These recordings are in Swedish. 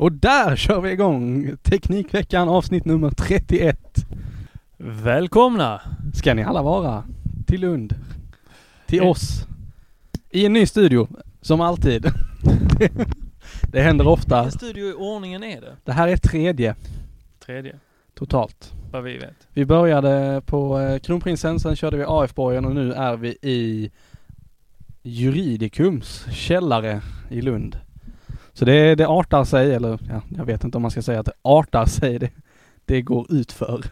Och där kör vi igång Teknikveckan avsnitt nummer 31. Välkomna! Ska ni alla vara till Lund. Till oss. I en ny studio, som alltid. det händer ofta. Vilken studio i ordningen är det? Det här är tredje Tredje, totalt. vad vi vet. Vi började på eh, Kronprinsen, sen körde vi AF-borgen och nu är vi i Juridikums källare i Lund. Så det, det artar sig, eller ja, jag vet inte om man ska säga att det artar sig, det, det går ut för.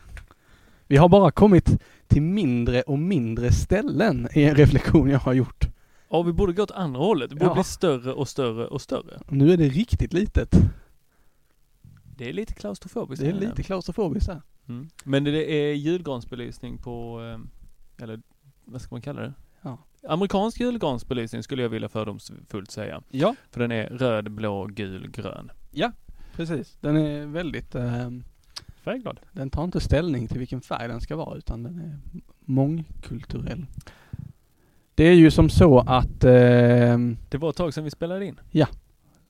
Vi har bara kommit till mindre och mindre ställen i en reflektion jag har gjort. Ja, vi borde gå åt andra hållet. Det borde Ja. bli större och större och större. Nu är det riktigt litet. Det är lite klaustrofobiskt. Det är lite klaustrofobiskt här. Mm. Men det det är julgransbelysning på, eh, eller vad ska man kalla det? Ja. Amerikansk julgransbelysning skulle jag vilja fördomsfullt säga. Ja, För den är röd, blå, gul, grön. precis. Den är väldigt, eh, Färgglad. den tar inte ställning till vilken färg den ska vara utan den är mångkulturell. Det är ju som så att, eh, Det var ett tag sedan vi spelade in.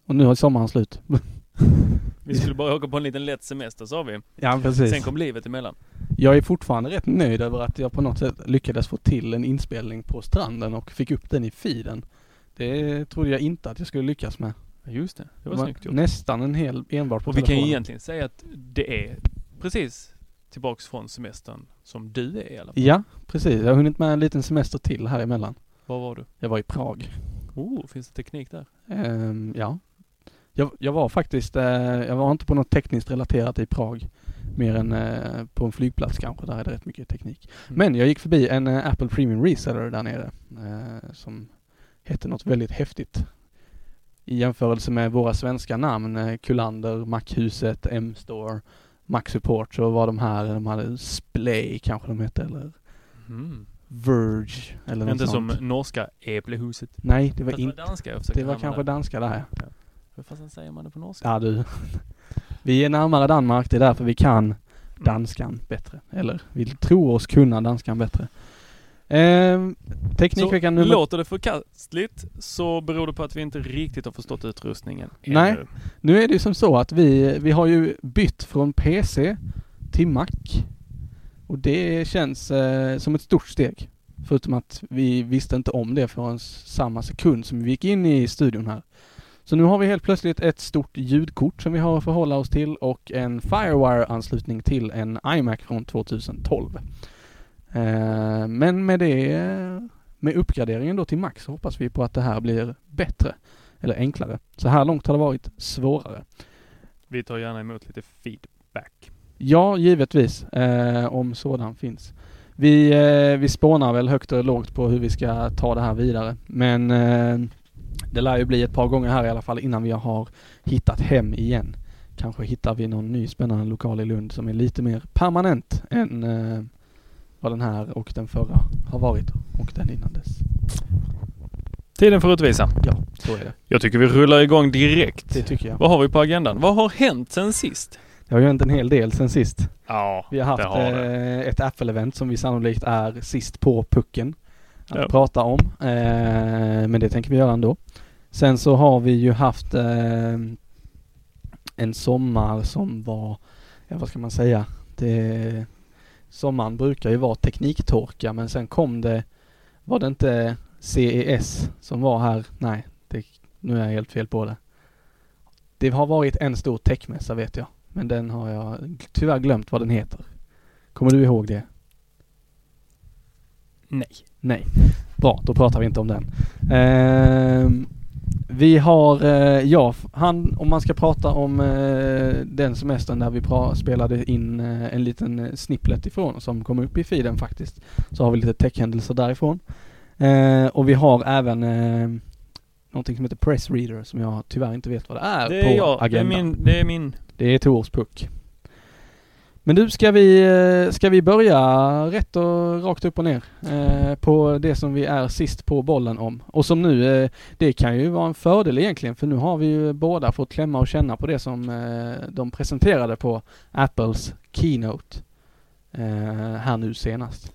och nu har sommaren slut. Vi skulle bara åka på en liten lätt semester sa vi. Ja, precis. Sen kom livet emellan. Jag är fortfarande rätt nöjd över att jag på något sätt lyckades få till en inspelning på stranden och fick upp den i feeden. Det trodde jag inte att jag skulle lyckas med. Just det, det var var snyggt gjort. Nästan en hel enbart på Och vi kan ju telefonen. egentligen säga att det är precis tillbaks från semestern som du är i alla fall. Ja, precis. Jag har hunnit med en liten semester till här emellan. Var var du? Jag var i Prag. Oh, finns det teknik där? Ehm, ja. Jag, jag var faktiskt, eh, jag var inte på något tekniskt relaterat i Prag. Mer än eh, på en flygplats kanske, där är det rätt mycket teknik. Mm. Men jag gick förbi en eh, Apple Premium Reseller där nere. Som hette något väldigt häftigt. I jämförelse med våra svenska namn, Kullander, Machuset, M-store, Mac Support, så var de här, de hade Splay kanske de hette, eller Mm. Verge, eller något Inte sånt. som norska Äpplehuset. Nej, det var Fast det inte, var danska jag det var kanske där. danska där. Hur fasen säger man det på norska? Ja du. Vi är närmare Danmark, det är därför vi kan Mm. danskan bättre. Eller vi tror oss kunna danskan bättre. Ehm, teknikveckan nummer... låter det förkastligt så beror det på att vi inte riktigt har förstått utrustningen Nej. ännu. Nu är det ju som så att vi, vi har ju bytt från PC till Mac. Och det känns eh, som ett stort steg. Förutom att vi visste inte om det förrän samma sekund som vi gick in i studion här. Så nu har vi helt plötsligt ett stort ljudkort som vi har att förhålla oss till och en Firewire-anslutning till en iMac från 2012. Eh, men med det, med uppgraderingen då till Max så hoppas vi på att det här blir bättre eller enklare. Så här långt har det varit svårare. Vi tar gärna emot lite feedback. Ja, givetvis, eh, om sådan finns. Vi, eh, vi spånar väl högt och lågt på hur vi ska ta det här vidare, men det lär ju bli ett par gånger här i alla fall innan vi har hittat hem igen. Kanske hittar vi någon ny spännande lokal i Lund som är lite mer permanent än eh, vad den här och den förra har varit och den innan dess. Tiden får utvisa. Ja, så är det. Jag tycker vi rullar igång direkt. Det tycker jag. Vad har vi på agendan? Vad har hänt sen sist? Det har ju hänt en hel del sen sist. Ja, Vi har haft har eh, ett Apple-event som vi sannolikt är sist på pucken att Ja. prata om. Eh, men det tänker vi göra ändå. Sen så har vi ju haft eh, en sommar som var, ja vad ska man säga, det, sommaren brukar ju vara tekniktorka men sen kom det, var det inte CES som var här? Nej, det, nu är jag helt fel på det. Det har varit en stor techmässa vet jag. Men den har jag tyvärr glömt vad den heter. Kommer du ihåg det? Nej. Nej. Bra, då pratar vi inte om den. Ehm, vi har, eh, ja, han, om man ska prata om eh, den semestern där vi pra- spelade in eh, en liten eh, snipplet ifrån som kom upp i feeden faktiskt. Så har vi lite techhändelser därifrån. Eh, och vi har även eh, någonting som heter Press Reader som jag tyvärr inte vet vad det är Det på är jag. Det är agendan. min. Det är min. Det är Tors puck. Men du, ska vi, eh, ska vi börja rätt och rakt upp och ner eh, på det som vi är sist på bollen om? Och som nu, eh, det kan ju vara en fördel egentligen för nu har vi ju båda fått klämma och känna på det som eh, de presenterade på Apples Keynote eh, här nu senast.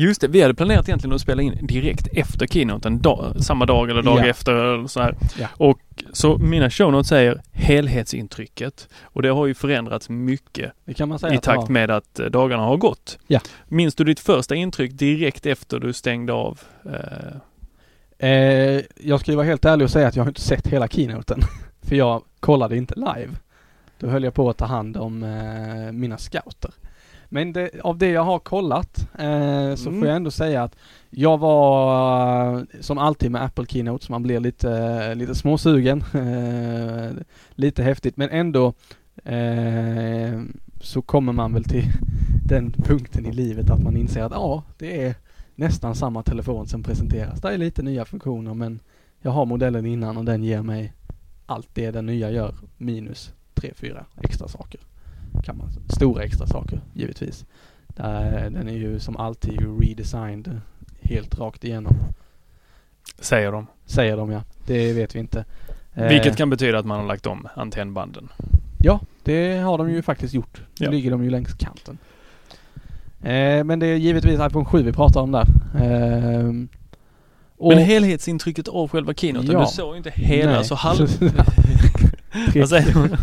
Just det, vi hade planerat egentligen att spela in direkt efter keynoten, dag, samma dag eller dag Ja. efter eller så här. Ja. Och så mina show notes säger helhetsintrycket. Och det har ju förändrats mycket i takt med att eh, dagarna har gått. Ja. Minns du ditt första intryck direkt efter du stängde av? Eh, Eh, jag ska ju vara helt ärlig och säga att jag har inte sett hela keynoten. För jag kollade inte live. Då höll jag på att ta hand om eh, mina scouter. Men det, av det jag har kollat eh, så Mm. får jag ändå säga att jag var eh, som alltid med Apple Keynotes, man blir lite, lite småsugen. Eh, lite häftigt men ändå eh, så kommer man väl till den punkten i livet att man inser att ja, det är nästan samma telefon som presenteras. Det är lite nya funktioner men jag har modellen innan och den ger mig allt det den nya gör minus tre, fyra extra saker. Kan man, stora extra saker givetvis. Där, den är ju som alltid ju redesigned helt rakt igenom. säger de. Säger de ja. Det vet vi inte. Eh, Vilket kan betyda att man har lagt om antennbanden. Ja, det har de ju faktiskt gjort. Nu Ja. ligger de ju längs kanten. Eh, men det är givetvis iPhone 7 vi pratar om där. Och- Men helhetsintrycket av själva keynoten, Ja. du såg ju inte hela Nej. så halv... Tre- Vad säger man?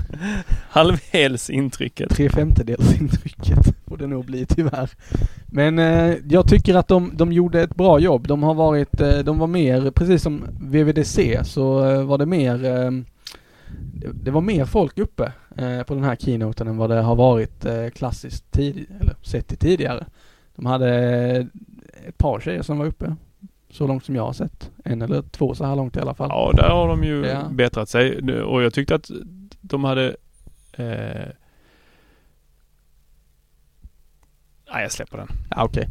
Halvhelsintrycket. tre femtedels intrycket det nog bli tyvärr. Men eh, jag tycker att de, de gjorde ett bra jobb. De har varit, eh, de var mer, precis som VVDC så eh, var det mer, eh, det, det var mer folk uppe eh, på den här keynoten än vad det har varit eh, klassiskt tid, eller sett till tidigare. De hade ett par tjejer som var uppe. Så långt som jag har sett. En eller två så här långt i alla fall. Ja, där har de ju Ja. bättrat sig. Och jag tyckte att de hade... Eh... Nej, jag släpper den. Ja, okej.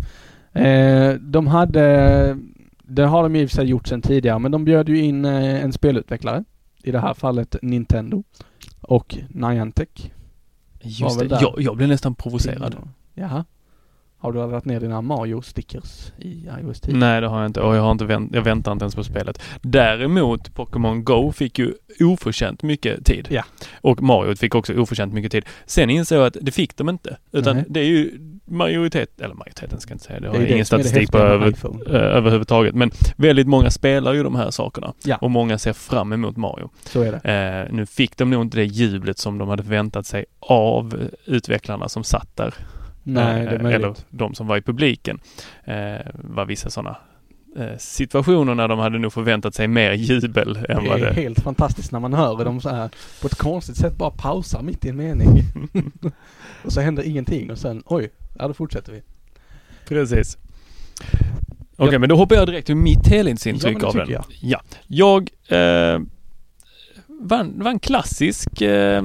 Eh, de hade, det har de i och för sig gjort sedan tidigare, men de bjöd ju in eh, en spelutvecklare. I det här fallet Nintendo. Och Niantic. Just det. där. Jag, jag blev nästan provocerad. Jaha. Har du laddat ner dina Mario-stickers i iOS 10? Nej, det har jag inte. Och jag har inte vänt, jag väntar inte ens på spelet. Däremot, Pokémon Go fick ju oförtjänt mycket tid. Ja. Och Mario fick också oförtjänt mycket tid. Sen insåg jag att det fick de inte. Utan Nej. det är ju majoritet, eller majoriteten ska jag inte säga, det har Det jag ingen det statistik på över, eh, överhuvudtaget. Men väldigt många spelar ju de här sakerna. Ja. Och många ser fram emot Mario. Så är det. Eh, nu fick de nog inte det jublet som de hade förväntat sig av utvecklarna som satt där. Nej, Eh, det är möjligt. Eller de som var i publiken. Eh, var vissa sådana eh, situationer när de hade nog förväntat sig mer jubel än Det vad är det... helt fantastiskt när man hör dem så här på ett konstigt sätt bara pausar mitt i en mening. och så händer ingenting och sen oj, ja då fortsätter vi. Precis. Okej, Jag- men då hoppar jag direkt till mitt helhetsintryck Ja, av den. tycker Ja. Jag eh, var en klassisk eh,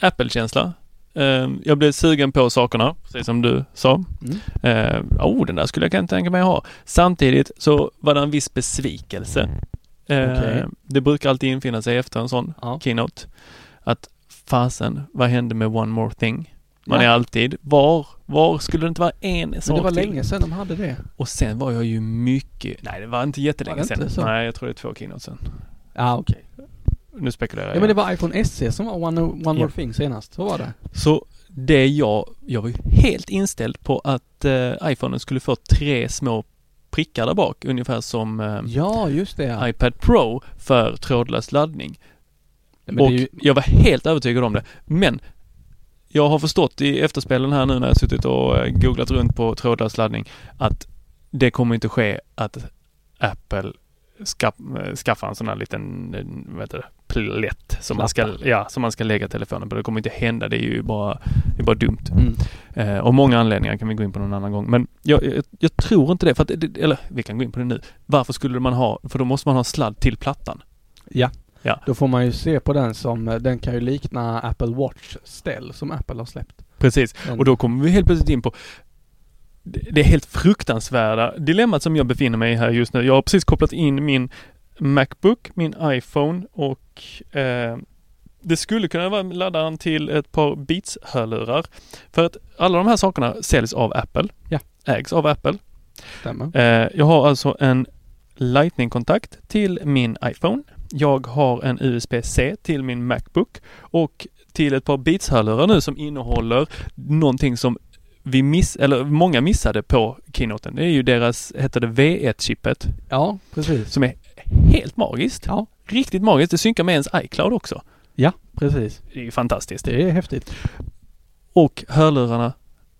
Apple-känsla. Eh, jag blev sugen på sakerna, precis som du sa. Mm. Eh, oh, den där skulle jag kunna tänka mig ha. Samtidigt så var det en viss besvikelse. Eh, Okej. Det brukar alltid infinna sig efter en sån Ja. keynote. Att fasen, vad hände med One More Thing? Man Ja. är alltid, var, var skulle det inte vara en sak Men det var till? länge sedan de hade det. Och sen var jag ju mycket, nej det var inte jättelänge Var det inte sedan. så? Nej, jag tror det är två keynotes sen. Ja, okej. Nu spekulerar jag. Ja, men det var iPhone SE som var One, one Ja. More Thing senast. Så var det. Så det jag, jag var ju helt inställd på att eh, iPhonen skulle få tre små prickar där bak, ungefär som eh, Ja, just det ja. iPad Pro för trådlös laddning. Det och ju, jag var helt övertygad om det. Men jag har förstått i efterspelen här nu när jag suttit och eh, googlat runt på trådlös laddning att det kommer inte ske att Apple ska, eh, skaffar en sån här liten, eh, vad heter det, plätt som man, ska, ja, som man ska lägga telefonen på. Det kommer inte hända. Det är ju bara, det är bara dumt. mm. Eh, och många anledningar kan vi gå in på någon annan gång. Men jag, jag, jag tror inte det. För att, eller vi kan gå in på det nu. Varför skulle man ha, för då måste man ha sladd till plattan. Ja. Ja. Då får man ju se på den som, eh, den kan ju likna Apple Watch-ställ som Apple har släppt. Precis. Den, Och då kommer vi helt plötsligt in på det helt fruktansvärda dilemmat som jag befinner mig i här just nu. Jag har precis kopplat in min Macbook, min iPhone och eh, det skulle kunna vara laddaren till ett par Beats-hörlurar. För att alla de här sakerna säljs av Apple. Ja. Ägs av Apple. stämmer. Eh, jag har alltså en Lightning-kontakt till min iPhone. Jag har en USB-C till min Macbook och till ett par Beats-hörlurar nu som innehåller någonting som vi miss, eller många missade på keynoten. Det är ju deras, heter det V1-chippet, Ja, precis. som är helt magiskt. Ja. Riktigt magiskt. Det synkar med ens iCloud också. Ja, precis. Det är fantastiskt. Det är häftigt. Och hörlurarna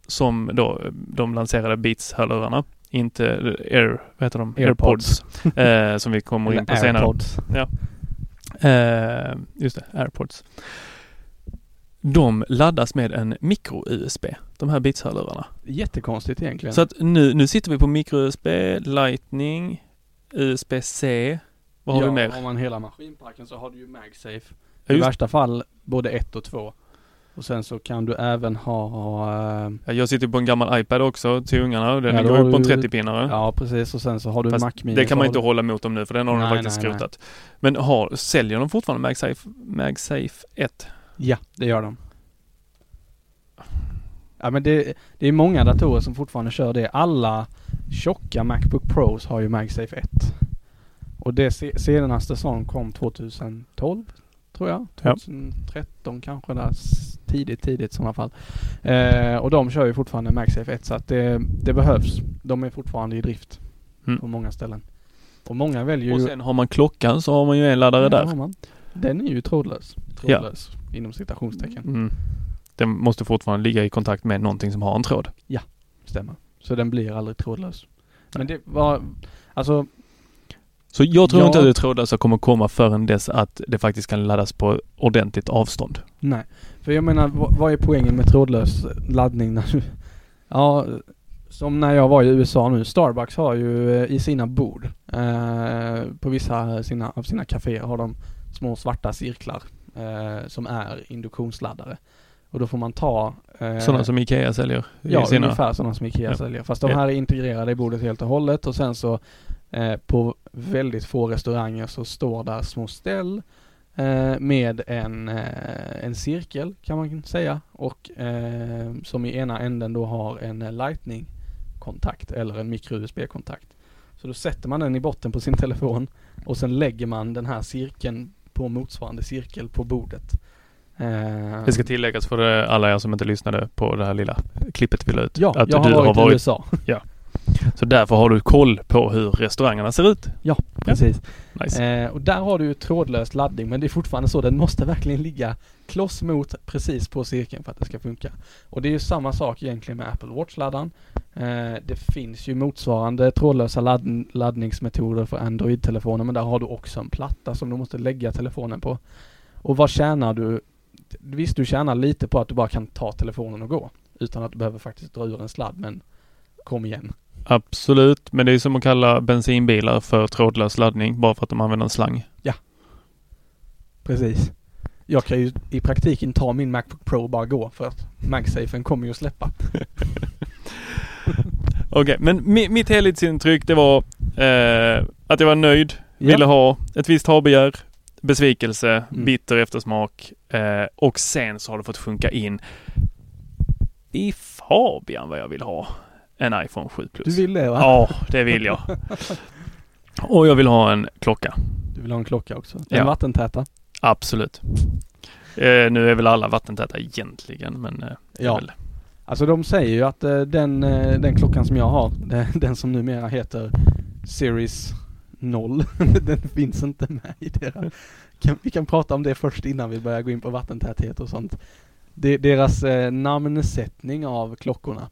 som då de lanserade Beats-hörlurarna. Inte Air, vad heter de? Airpods. Airpods. eh, som vi kommer in på senare. AirPods. Eh, just det, AirPods. De laddas med en micro-USB, de här Beats-hörlurarna. Jättekonstigt egentligen. Så att nu, nu sitter vi på micro-USB, Lightning, USB-C. Vad har ja, vi mer? Har man hela maskinparken så har du ju MagSafe. Ja, I värsta fall både ett och två. Och sen så kan du även ha, Ja, Jag sitter på en gammal iPad också till ungarna och den Ja, går ju på en du- 30-pinnare. ja precis och sen så har du Fast Mac Mini. det kan man inte du- hålla mot dem nu för den har de Nej, faktiskt nej, nej. skrotat. Men har, säljer de fortfarande MagSafe, MagSafe 1? Ja, det gör de. Ja men det, det är många datorer som fortfarande kör det. Alla tjocka Macbook Pros har ju MagSafe 1. Och det se, senaste som kom 2012 tror jag. Ja. 2013 kanske där. Tidigt, tidigt i sådana fall. Eh, och de kör ju fortfarande MagSafe 1 så att det, det behövs. De är fortfarande i drift Mm. på många ställen. Och många väljer Och ju... sen har man klockan så har man ju en laddare Ja, där. har man. Den är ju trådlös. Trådlös inom citationstecken. Mm. Den måste fortfarande ligga i kontakt med någonting som har en tråd. Stämmer. Så den blir aldrig trådlös. Men det var, alltså, Så jag tror Ja. inte att det trådlösa kommer komma förrän dess att det faktiskt kan laddas på ordentligt avstånd. nej. För jag menar, vad, vad är poängen med trådlös laddning när du, ja, som när jag var i USA nu. Starbucks har ju eh, i sina bord, eh, på vissa sina, av sina kaféer har de små svarta cirklar eh, som är induktionsladdare. Och då får man ta eh, Sådana som Ikea säljer Ja, sina... ungefär sådana som Ikea Ja. säljer. Fast de här är integrerade i bordet helt och hållet och sen så eh, på väldigt få restauranger så står där små ställ eh, med en, eh, en cirkel kan man säga och eh, som i ena änden då har en lightning-kontakt eller en micro-USB-kontakt. Så då sätter man den i botten på sin telefon och sen lägger man den här cirkeln på motsvarande cirkel på bordet. Eh, Det ska tilläggas för alla er som inte lyssnade på det här lilla klippet vi la ut. Ja, att jag har du varit, har i varit USA. Så därför har du koll på hur restaurangerna ser ut. Ja, precis. Nice. Eh, och där har du ju trådlös laddning men det är fortfarande så, den måste verkligen ligga kloss mot precis på cirkeln för att det ska funka. Och det är ju samma sak egentligen med Apple Watch-laddaren. Eh, det finns ju motsvarande trådlösa ladd laddningsmetoder för Android-telefoner men där har du också en platta som du måste lägga telefonen på. Och vad tjänar du? Visst, du tjänar lite på att du bara kan ta telefonen och gå utan att du behöver faktiskt dra ur en sladd men kom igen. Absolut, men det är som att kalla bensinbilar för trådlös laddning bara för att de använder en slang. Precis. Jag kan ju i praktiken ta min Macbook Pro och bara gå för att MagSafen kommer ju att släppa. Okej, men mi- mitt helhetsintryck det var eh, att jag var nöjd, Ja. ville ha ett visst habegär, besvikelse, Mm. bitter eftersmak eh, och sen så har det fått sjunka in i Fabian vad jag vill ha. En iPhone 7 Plus. Du vill det va? Ja, det vill jag. Och jag vill ha en klocka. Du vill ha en klocka också? Den Ja. vattentäta? Absolut. Eh, nu är väl alla vattentäta egentligen, men eh, Ja. väl Alltså de säger ju att eh, den, eh, den klockan som jag har, det- den som numera heter Series 0, den finns inte med i deras... Kan, vi kan prata om det först innan vi börjar gå in på vattentäthet och sånt. Det, deras eh, namnsättning av klockorna.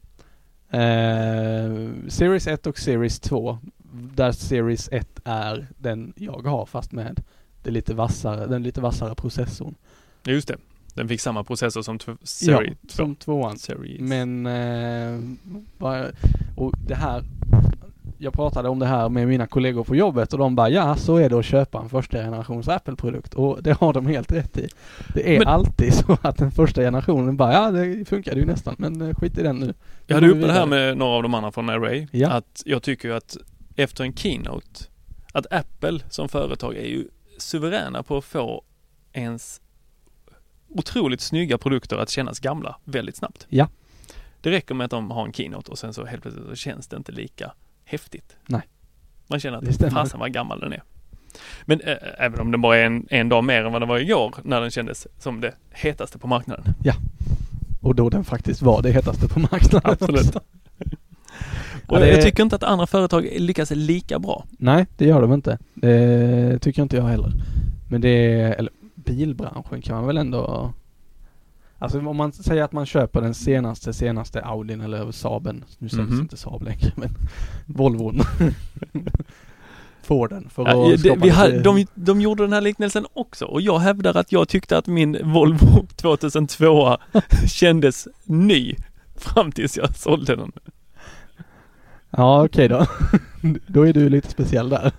Eh, Series 1 och Series 2, där Series 1 är den jag har fast med det lite vassare, den lite vassare processorn. Ja, just det. Den fick samma processor som tv- Ja, Series som tvåan. Series. Men, eh, bara, och det här, jag pratade om det här med mina kollegor på jobbet och de bara ja, så är det att köpa en första generations Apple-produkt och det har de helt rätt i. Det är Men- alltid så att den första generationen bara ja, det funkade ju nästan men eh, skit i den nu. Jag hade uppe det här med några av de andra från Array. Ja. Att jag tycker ju att efter en keynote, att Apple som företag är ju suveräna på att få ens otroligt snygga produkter att kännas gamla väldigt snabbt. Ja. Det räcker med att de har en keynote och sen så helt plötsligt så känns det inte lika häftigt. Nej. Man känner att fasen vad gammal den är. Men äh, även om den bara är en, en dag mer än vad den var igår när den kändes som det hetaste på marknaden. Och då den faktiskt var det hetaste på marknaden. Absolut. Och Ja, jag tycker inte att andra företag lyckas lika bra. Nej, det gör de inte. Det tycker inte jag heller. Men det är, eller bilbranschen kan man väl ändå Alltså om man säger att man köper den senaste, senaste Audin eller Saaben. Nu sägs Mhm. inte Saab längre men Volvon. Får den för Ja, att det, skapa vi hade, de, de gjorde den här liknelsen också och jag hävdar att jag tyckte att min Volvo 2002 kändes ny fram tills jag sålde den. Ja okej då. då är du lite speciell där.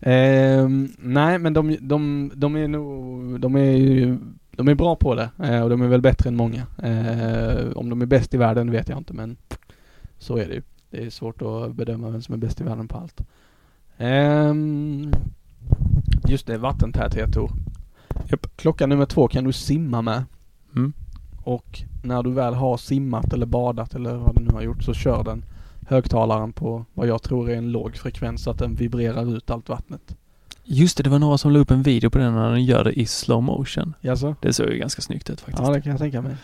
Ehm, nej men de, de, de är nog, de är ju, de är bra på det eh, och de är väl bättre än många. Eh, om de är bäst i världen vet jag inte men så är det ju. Det är svårt att bedöma vem som är bäst i världen på allt. Ehm, just det, vattentäthet Tor. Klocka nummer två kan du simma med. Mm. Och när du väl har simmat eller badat eller vad du nu har gjort så kör den högtalaren på vad jag tror är en låg frekvens så att den vibrerar ut allt vattnet. Just det, det var några som la upp en video på den när den gör det i slow motion. Jaså? Det såg ju ganska snyggt ut faktiskt. Ja det kan jag tänka mig.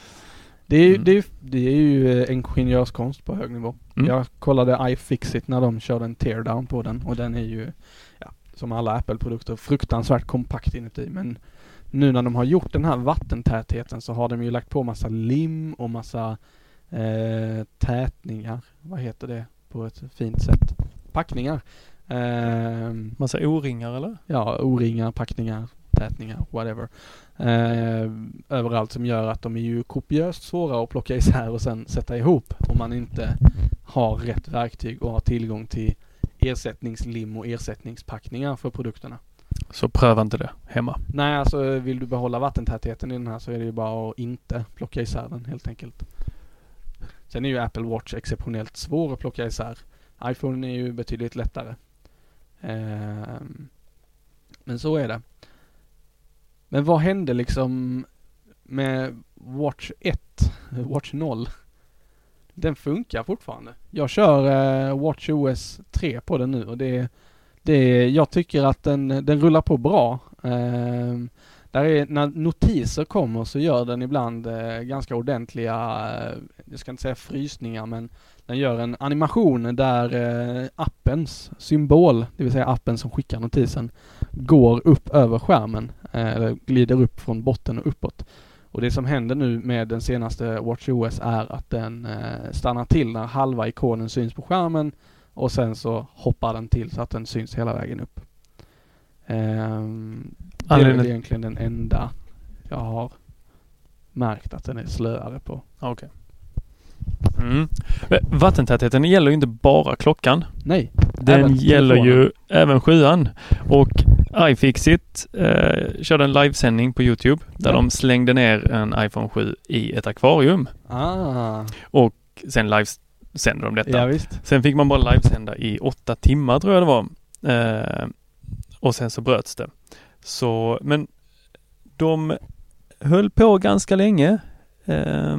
Det är, ju- Mm. det är, det är ju eh, ingenjörskonst på hög nivå. Mm. Jag kollade iFixit när de körde en teardown på den och den är ju, ja, som alla Apple-produkter, fruktansvärt kompakt inuti men nu när de har gjort den här vattentätheten så har de ju lagt på massa lim och massa eh, tätningar. Vad heter det på ett fint sätt? Packningar. Ehm, Massa O-ringar eller? ja, O-ringar, packningar, tätningar, whatever. Eh, överallt som gör att de är ju kopiöst svåra att plocka isär och sen sätta ihop om man inte har rätt verktyg och har tillgång till ersättningslim och ersättningspackningar för produkterna. Så pröva inte det hemma. Nej, alltså vill du behålla vattentätheten i den här så är det ju bara att inte plocka isär den helt enkelt. Sen är ju Apple Watch exceptionellt svår att plocka isär. iPhone är ju betydligt lättare. Ehm, men så är det. Men vad hände liksom med Watch 1, Watch 0? Den funkar fortfarande. Jag kör eh, Watch OS 3 på den nu och det, det jag tycker att den, den rullar på bra. Ehm, där är, när notiser kommer så gör den ibland eh, ganska ordentliga, eh, jag ska inte säga frysningar men den gör en animation där eh, appens symbol, det vill säga appen som skickar notisen, går upp över skärmen, eh, eller glider upp från botten och uppåt. Och det som händer nu med den senaste WatchOS är att den eh, stannar till när halva ikonen syns på skärmen och sen så hoppar den till så att den syns hela vägen upp. Ehm, det är väl egentligen den enda jag har märkt att den är slöare på. Okej. Mm. Men Vattentätheten gäller ju inte bara klockan. Nej. Den gäller telefonen. ju även sjuan. Och iFixit eh, körde en livesändning på Youtube där Ja. de slängde ner en iPhone 7 i ett akvarium. Ah, Och sen livesände de detta. ja visst. Sen fick man bara livesända i åtta timmar tror jag det var. Eh, och sen så bröts det. Så, men de höll på ganska länge. Eh,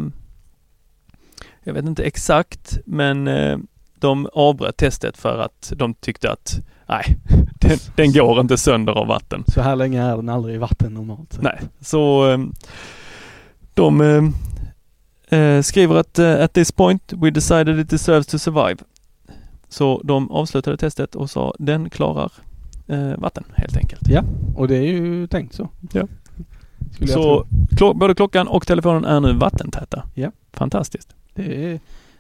jag vet inte exakt, men eh, de avbröt testet för att de tyckte att nej, den, den går inte sönder av vatten. Så här länge är den aldrig i vatten normalt sett. Nej, så eh, de eh, eh, skriver att eh, at this point we decided it deserves to survive. Så de avslutade testet och sa den klarar eh, vatten helt enkelt. Ja, och det är ju tänkt så. Ja. Skulle Så klo- både klockan och telefonen är nu vattentäta. Ja. Fantastiskt. Det är,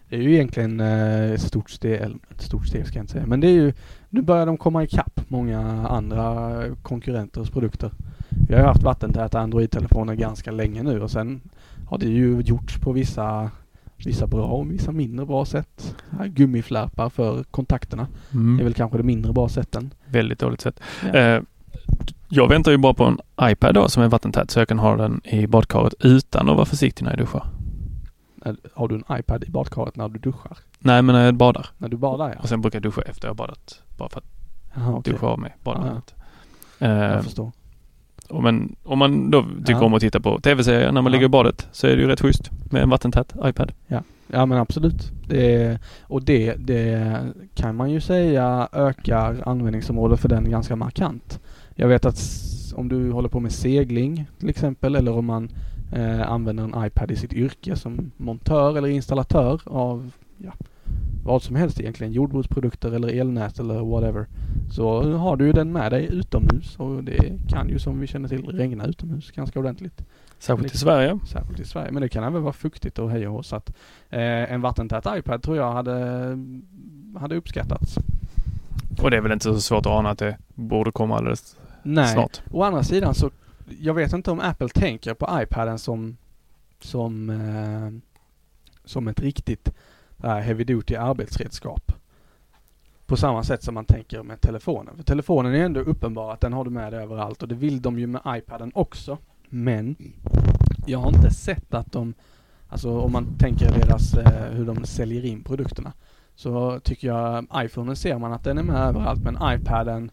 det är ju egentligen eh, ett stort steg, eller ett stort steg ska jag inte säga, men det är ju, nu börjar de komma ikapp många andra konkurrenters produkter. Vi har ju haft vattentäta Android-telefoner ganska länge nu och sen har det ju gjorts på vissa, vissa bra och vissa mindre bra sätt. Gummiflärpar för kontakterna är väl kanske det mindre bra sätten. Väldigt dåligt sätt. Ja. Eh, jag väntar ju bara på en iPad då som är vattentät så jag kan ha den i badkaret utan att vara försiktig när jag duschar. Har du en iPad i badkaret när du duschar? Nej, men när jag badar. När du badar ja. Och sen brukar jag duscha efter jag badat. Bara för att Jaha, okej. duscha av mig badvattnet. Jag Eh, förstår. Och men om man då tycker Ja. om att titta på tv-serier när man Ja. ligger i badet så är det ju rätt schysst med en vattentät iPad. Ja men absolut. Det, och det, det kan man ju säga ökar användningsområdet för den ganska markant. Jag vet att om du håller på med segling till exempel eller om man eh, använder en iPad i sitt yrke som montör eller installatör av ja, vad som helst egentligen, jordbruksprodukter eller elnät eller whatever. Så har du ju den med dig utomhus och det kan ju som vi känner till regna utomhus ganska ordentligt. Särskilt i Sverige. Särskilt i Sverige. Men det kan även vara fuktigt och hej och. Så att eh, en vattentät iPad tror jag hade, hade uppskattats. Och det är väl inte så svårt att ana att det borde komma alldeles Nej. snart. Å andra sidan så, jag vet inte om Apple tänker på iPaden som, som, eh, som ett riktigt heavy duty arbetsredskap. På samma sätt som man tänker med telefonen. För telefonen är ändå uppenbar att den har du med dig överallt och det vill de ju med iPaden också. Men jag har inte sett att de, alltså om man tänker deras, eh, hur de säljer in produkterna. Så tycker jag, iPhonen ser man att den är med överallt men iPaden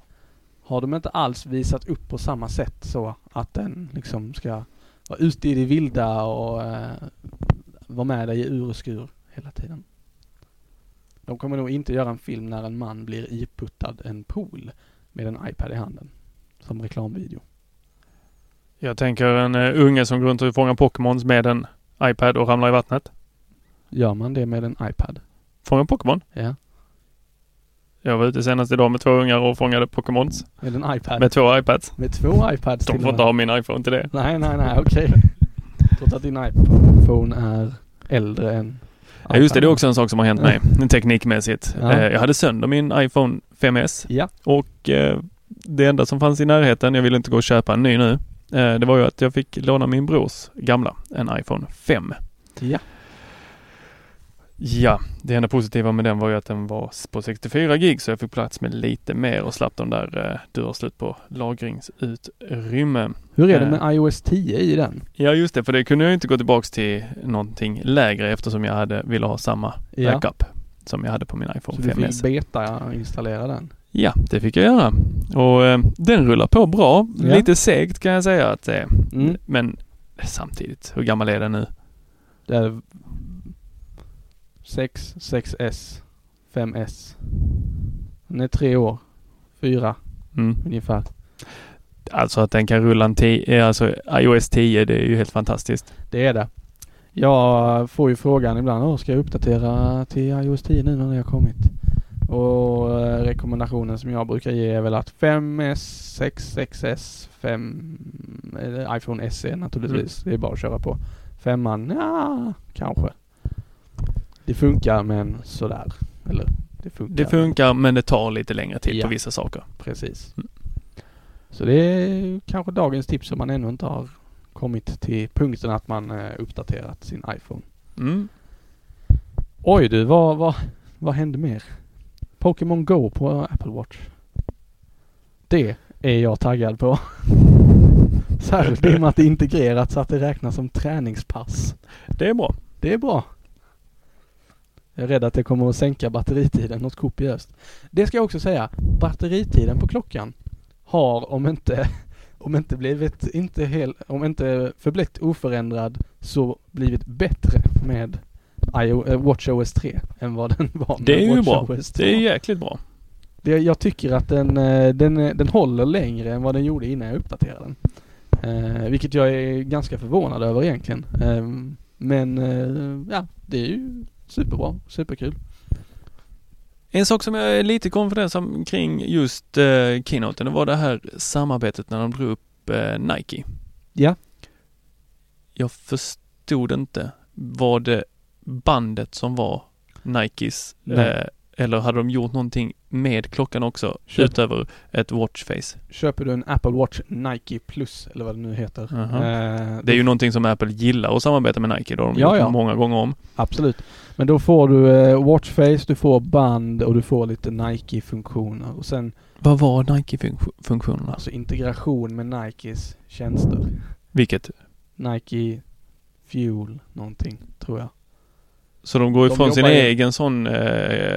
har de inte alls visat upp på samma sätt så att den liksom ska vara ute i det vilda och eh, vara med dig i ur och skur hela tiden. De kommer nog inte göra en film när en man blir iputtad en pool med en iPad i handen. Som reklamvideo. Jag tänker en uh, unge som går runt och fångar Pokémons med en iPad och ramlar i vattnet. Gör man det med en iPad? Fångar Pokémon. Ja. Jag var ute senast idag med två ungar och fångade Pokémons. Med en iPad? Med två iPads. Med två iPads De till får och inte ha min iPhone till det. Nej, nej, nej, okej. Trots att din iPhone är äldre än Ja, just det, det är också en sak som har hänt mig teknikmässigt. Ja. Eh, Jag hade sönder min iPhone 5S Ja. och eh, det enda som fanns i närheten, jag ville inte gå och köpa en ny nu, eh, det var ju att jag fick låna min brors gamla, en iPhone 5. Ja. Ja, det enda positiva med den var ju att den var på 64 gig så jag fick plats med lite mer och slapp de där du har slut på lagringsutrymme. Hur är det Eh. med iOS 10 i den? Ja just det, för det kunde jag inte gå tillbaks till någonting lägre eftersom jag hade, ville ha samma Ja. backup som jag hade på min iPhone Så du 5S. fick beta-installera den? Ja, det fick jag göra. Och eh, den rullar på bra. Ja. Lite segt kan jag säga att det är. Mm. Men samtidigt, hur gammal är den nu? Det är 6, 6S, 5S. Den är tre år. Fyra Mm. ungefär. Alltså att den kan rulla en 10, alltså iOS 10, det är ju helt fantastiskt. Det är det. Jag får ju frågan ibland, Åh, ska jag uppdatera till iOS 10 nu när det har kommit? Och eh, rekommendationen som jag brukar ge är väl att 5S, 6, 6S, 5, eller iPhone SE naturligtvis. Det är bara att köra på. Femman, ja, kanske. Det funkar men sådär. Eller det funkar. Det funkar men det tar lite längre tid Ja. på vissa saker. Precis. Mm. Så det är kanske dagens tips om man ännu inte har kommit till punkten att man eh, uppdaterat sin iPhone. Mm. Oj du, vad, vad, vad hände mer? Pokémon Go på Apple Watch. Det är jag taggad på. Särskilt i och med att det är integrerat så att det räknas som träningspass. Det är bra. Det är bra. Jag är rädd att det kommer att sänka batteritiden något kopiöst. Det ska jag också säga. Batteritiden på klockan har om inte om inte blivit inte hel, om inte förblivit oförändrad så blivit bättre med eh, WatchOS 3 än vad den var med Det är ju bra. WatchOS 2. Det är jäkligt bra. Det, jag tycker att den, eh, den, eh, den håller längre än vad den gjorde innan jag uppdaterade den. Eh, vilket jag är ganska förvånad över egentligen. Eh, men eh, ja, det är ju superbra, superkul. En sak som jag är lite konfunderad kring just eh, keynoten, det var det här samarbetet när de drog upp eh, Nike. Ja. Jag förstod inte, var det bandet som var Nikes eh, eller hade de gjort någonting med klockan också Köp. utöver ett watchface? Köper du en Apple Watch Nike Plus eller vad det nu heter. Aha. eh, Det är ju någonting som Apple gillar att samarbeta med Nike, det har de Ja, gjort ja. många gånger om. Absolut. Men då får du eh, watchface, du får band och du får lite Nike-funktioner. Och sen Vad var Nike-funktionerna? alltså integration med Nikes tjänster. Vilket? Nike Fuel någonting, tror jag. Så de går De ifrån sin ju- egen sån... Eh,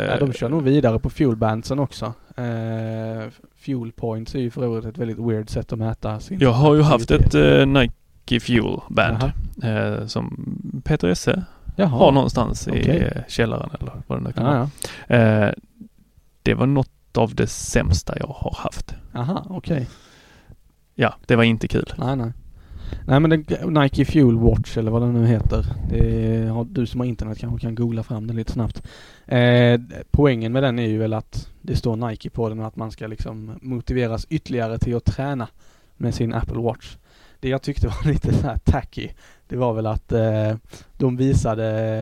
Ja, de kör nog vidare på Fuelbandsen också. Eh, fuel points är ju för övrigt ett väldigt weird sätt att mäta sin Jag har ju haft ett eh, Nike Fuel Band eh, som Peter Esse Jaha. har någonstans i Okej. eh, källaren eller vad det nu kan vara. Eh, det var något av det sämsta jag har haft. Aha, okej. Ja, det var inte kul. Nej, nej. Nej men den, Nike Fuel Watch eller vad den nu heter. Det har, du som har internet kanske kan googla fram den lite snabbt. Eh, poängen med den är ju väl att det står Nike på den och att man ska liksom motiveras ytterligare till att träna med sin Apple Watch. Det jag tyckte var lite så här tacky, det var väl att eh, de visade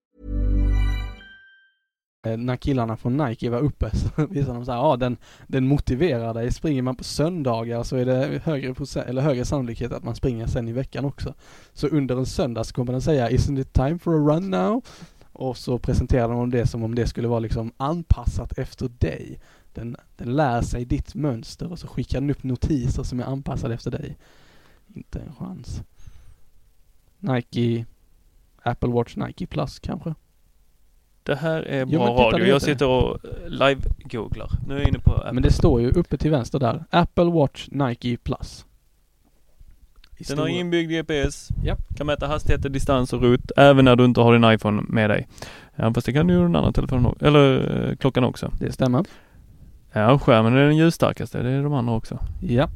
Eh, när killarna från Nike var uppe så visade de så här, ja den, den motiverar dig. Springer man på söndagar så är det högre, procent, eller högre sannolikhet att man springer sen i veckan också. Så under en söndag så kommer den säga, isn't it time for a run now? Och så presenterar de det som om det skulle vara liksom anpassat efter dig. Den, den lär sig ditt mönster och så skickar den upp notiser som är anpassade efter dig. Inte en chans. Nike, Apple Watch Nike Plus kanske? Det här är Jo, bra titta, radio. Jag sitter och live-googlar. Nu är jag inne på Apple. Men det står ju uppe till vänster där. Apple Watch Nike Plus. I Den har inbyggd GPS. Japp. Kan mäta hastigheter, distans och rut även när du inte har din iPhone med dig. Ja, fast det kan du ju den andra telefonen. Eller eh, klockan också. Det stämmer. Ja, skärmen är den ljusstarkaste. Det är de andra också. Ja.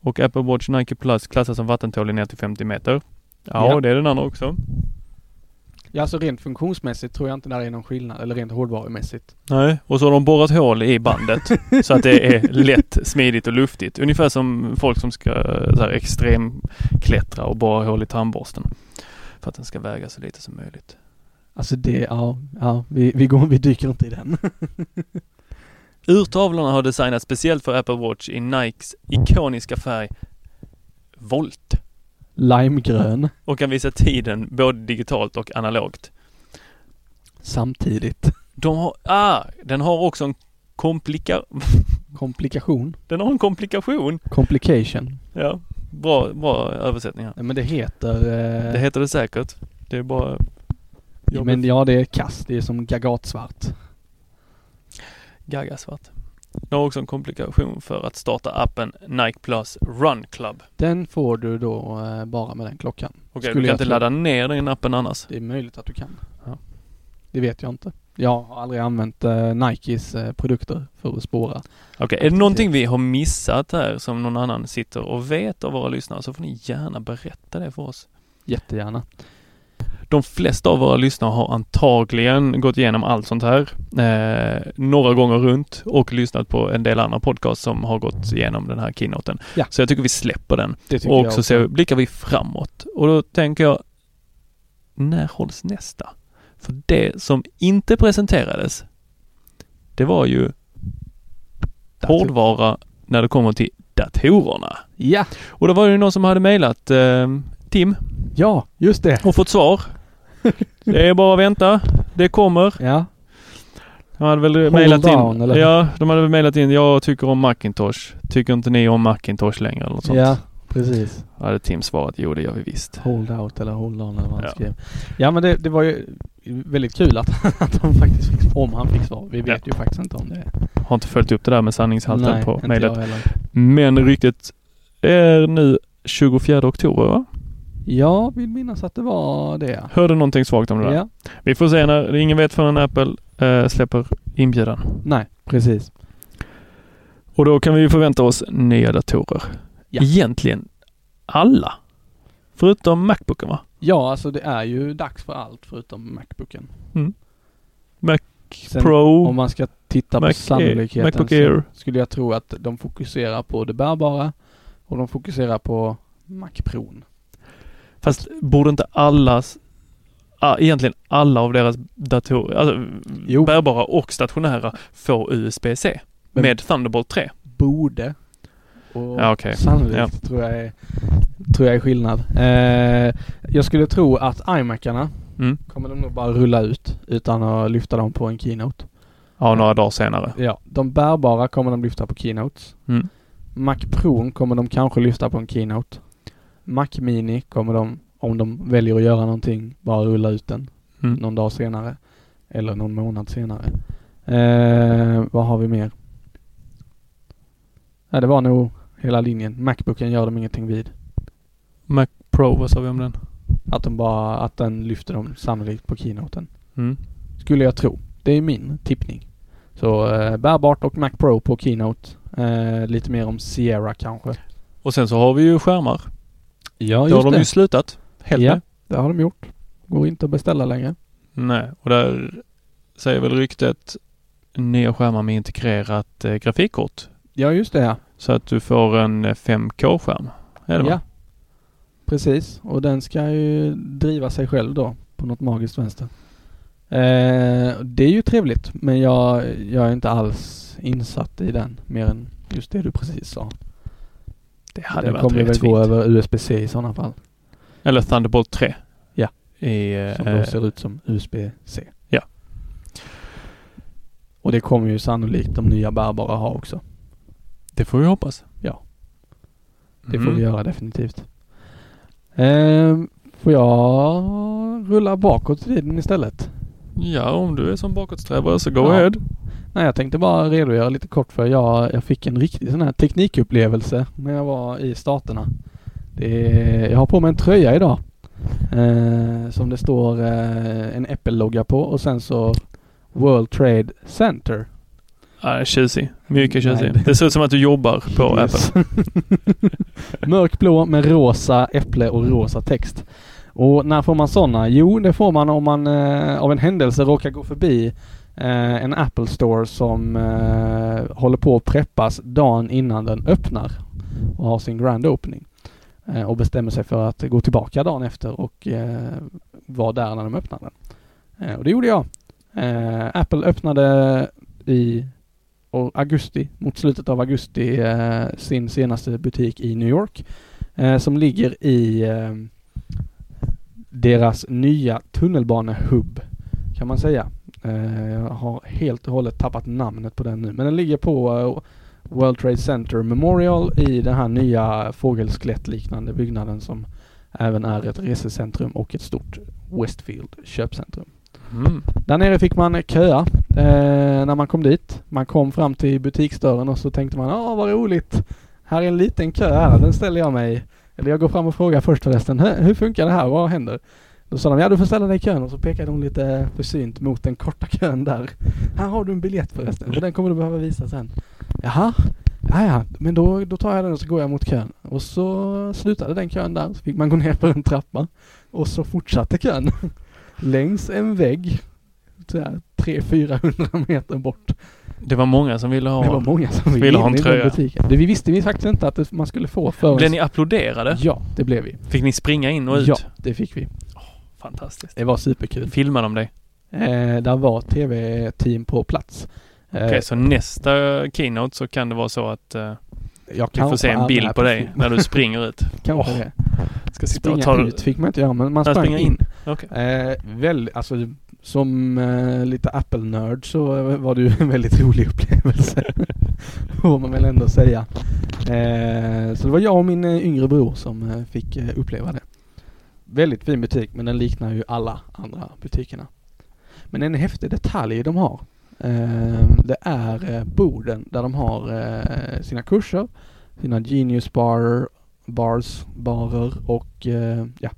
Och Apple Watch Nike Plus klassas som vattentålig ner till 50 meter. Ja, Ja. det är den andra också. Ja, alltså rent funktionsmässigt tror jag inte där är någon skillnad, eller rent hårdvarumässigt. Nej, och så har de borrat hål i bandet så att det är lätt, smidigt och luftigt. Ungefär som folk som ska så här, extremklättra och borra hål i tandborsten. För att den ska väga så lite som möjligt. Alltså det, ja, ja, vi, vi går, vi dyker inte i den. Urtavlorna har designats speciellt för Apple Watch i Nikes ikoniska färg Volt Limegrön och kan visa tiden både digitalt och analogt. samtidigt. De har, ah, den har också en komplika, Komplikation. den har en komplikation. Complication. Ja, bra, bra översättning här. Nej, men det heter... Eh, Det heter det säkert. Det är bara jobbigt. men ja, det är kast. Det är som gagatsvart. Gagasvart. Den har också en komplikation för att starta appen Nike Plus Run Club. Den får du då eh, bara med den klockan. Okej, Skulle du kan inte tro. ladda ner den appen annars. Det är möjligt att du kan. Ja. Det vet jag inte. Jag har aldrig använt eh, Nikes eh, produkter för att spåra. Okej, är det någonting vi har missat här som någon annan sitter och vet av våra lyssnare så får ni gärna berätta det för oss. Jättegärna. De flesta av våra lyssnare har antagligen gått igenom allt sånt här eh, några gånger runt och lyssnat på en del andra podcasts som har gått igenom den här keynoten. Ja. Så jag tycker vi släpper den. Och så ser, blickar vi framåt. Och då tänker jag, när hålls nästa? För det som inte presenterades, det var ju hårdvara när det kommer till datorerna. Ja, Och då var det någon som hade mejlat eh, Tim ja, just det. och fått svar. Det är bara att vänta. Det kommer. Ja, De hade väl Hold mejlat down, in. eller? Ja, de hade väl mejlat in. Jag tycker om Macintosh. Tycker inte ni om Macintosh längre eller något sånt? ja, precis. Då hade Tim svarat. Jo, det gör vi visst. Hold out eller hold on eller vad han Ja. skrev. Ja men det, det var ju väldigt kul att, att de faktiskt fick, om han fick svar. Vi vet ju faktiskt inte om det. Har inte följt upp det där med sanningshalten Nej, på mejlet. Men ryktet är nu 24 oktober va? Jag vill minnas att det var det. Hörde någonting svagt om det där. Ja. Vi får se när, ingen vet förrän Apple eh, släpper inbjudan. Nej, precis. Och då kan vi ju förvänta oss nya datorer. Ja. Egentligen alla. Förutom Macbooken va? Ja, alltså det är ju dags för allt förutom Macbooken. Mac Sen Pro. Om man ska titta Mac på Air- sannolikheten Macbook så Air. skulle jag tro att de fokuserar på det bärbara och de fokuserar på Mac Pro. Fast borde inte allas, ah, egentligen alla av deras datorer, alltså Jo. bärbara och stationära, få USB-C Men- med Thunderbolt 3? Borde. Och Ja, okej. sannolikt Ja. tror, jag är, tror jag är skillnad. Eh, jag skulle tro att iMacarna Mm. kommer de nog bara rulla ut utan att lyfta dem på en keynote. Ja, några dagar senare. Ja, de bärbara kommer de lyfta på keynotes. Mm. Mac Pro kommer de kanske lyfta på en keynote. Mac Mini kommer de, om de väljer att göra någonting, bara rulla ut den Mm. någon dag senare. Eller någon månad senare. Eh, vad har vi mer? Ja, det var nog hela linjen. Macbooken gör de ingenting vid. Mac Pro, vad sa vi om den? Att de bara, att den lyfter dem sannolikt på keynoten. Mm. Skulle jag tro. Det är min tippning. Så eh, bärbart och Mac Pro på keynote. Eh, lite mer om Sierra kanske. Och sen så har vi ju skärmar. Ja, det har de ju slutat. Helt ja, med. det har de gjort. Går inte att beställa längre. Nej, och där säger väl ryktet nya skärmar med integrerat eh, grafikkort. Ja, just det ja. Så att du får en eh, 5K-skärm. Är det ja. va? Precis. Och den ska ju driva sig själv då på något magiskt vänster. Eh, det är ju trevligt men jag, jag är inte alls insatt i den mer än just det du precis sa. Det hade den varit kommer väl gå över USB-C i sådana fall. Eller Thunderbolt 3. Ja. I, eh, Som då ser ut som USB-C. Ja. Och det kommer ju sannolikt de nya bärbara ha också. Det får vi hoppas. Ja. Det Mm. får vi göra definitivt. Ehm, får jag rulla bakåt i tiden istället? Ja, om du är som bakåtsträvare så go Ja. ahead. Nej, jag tänkte bara redogöra lite kort för jag, jag fick en riktig sån här teknikupplevelse när jag var i Staterna. Det är, jag har på mig en tröja idag. Eh, som det står eh, en Apple-logga på och sen så World Trade Center. Ja, tjusig. Mycket Nej, tjusig. det- Det ser ut som att du jobbar på Yes. Apple. Mörkblå med rosa äpple och rosa text. Och när får man sådana? Jo, det får man om man eh, av en händelse råkar gå förbi eh, en Apple Store som eh, håller på att preppas dagen innan den öppnar och har sin grand opening. Eh, och bestämmer sig för att gå tillbaka dagen efter och eh, vara där när de öppnar den. Eh, och det gjorde jag. Eh, Apple öppnade i och augusti, mot slutet av augusti, eh, sin senaste butik i New York. Eh, som ligger i eh, deras nya tunnelbanehubb kan man säga. Eh, jag har helt och hållet tappat namnet på den nu. Men den ligger på eh, World Trade Center Memorial i den här nya fågelskelettliknande byggnaden som även är ett resecentrum och ett stort Westfield köpcentrum. Mm. Där nere fick man köa eh, när man kom dit. Man kom fram till butiksdörren och så tänkte man, ja vad roligt. Här är en liten kö här, den ställer jag mig. Eller jag går fram och frågar först förresten, "Hur- hur funkar det här? Vad händer? Då sa de, ja du får ställa dig i kön och så pekade hon lite försynt mot den korta kön där. Här har du en biljett förresten, för den kommer du behöva visa sen. Jaha, ja, ja, men då, då tar jag den och så går jag mot kön. Och så slutade den kön där, så fick man gå ner för en trappa. Och så fortsatte kön. Längs en vägg. Sådär 300-400 meter bort. Det var många som ville ha Det var många som ville ville ha en tröja. butiken. Det vi visste vi faktiskt inte att man skulle få förrän... Blev ni applåderade? Ja, det blev vi. Fick ni springa in och ut? Ja, det fick vi. Fantastiskt. Det var superkul. Filmade de dig? Eh, där var tv-team på plats. Eh, Okej, så nästa keynote så kan det vara så att eh, jag vi får se en bild på dig film. när du springer ut. Kanske Åh, det. Ska sitta och Springa ta... ut fick man inte göra men man sprang in. in. Okej. Eh, väl, alltså som eh, lite Apple-nörd så eh, var det ju en väldigt rolig upplevelse. Får man väl ändå säga. Eh, så det var jag och min eh, yngre bror som eh, fick eh, uppleva det. Väldigt fin butik men den liknar ju alla andra butikerna. Men en häftig detalj de har. Eh, det är eh, borden där de har eh, sina kurser, sina Genius bar, bars, barer och eh, ja,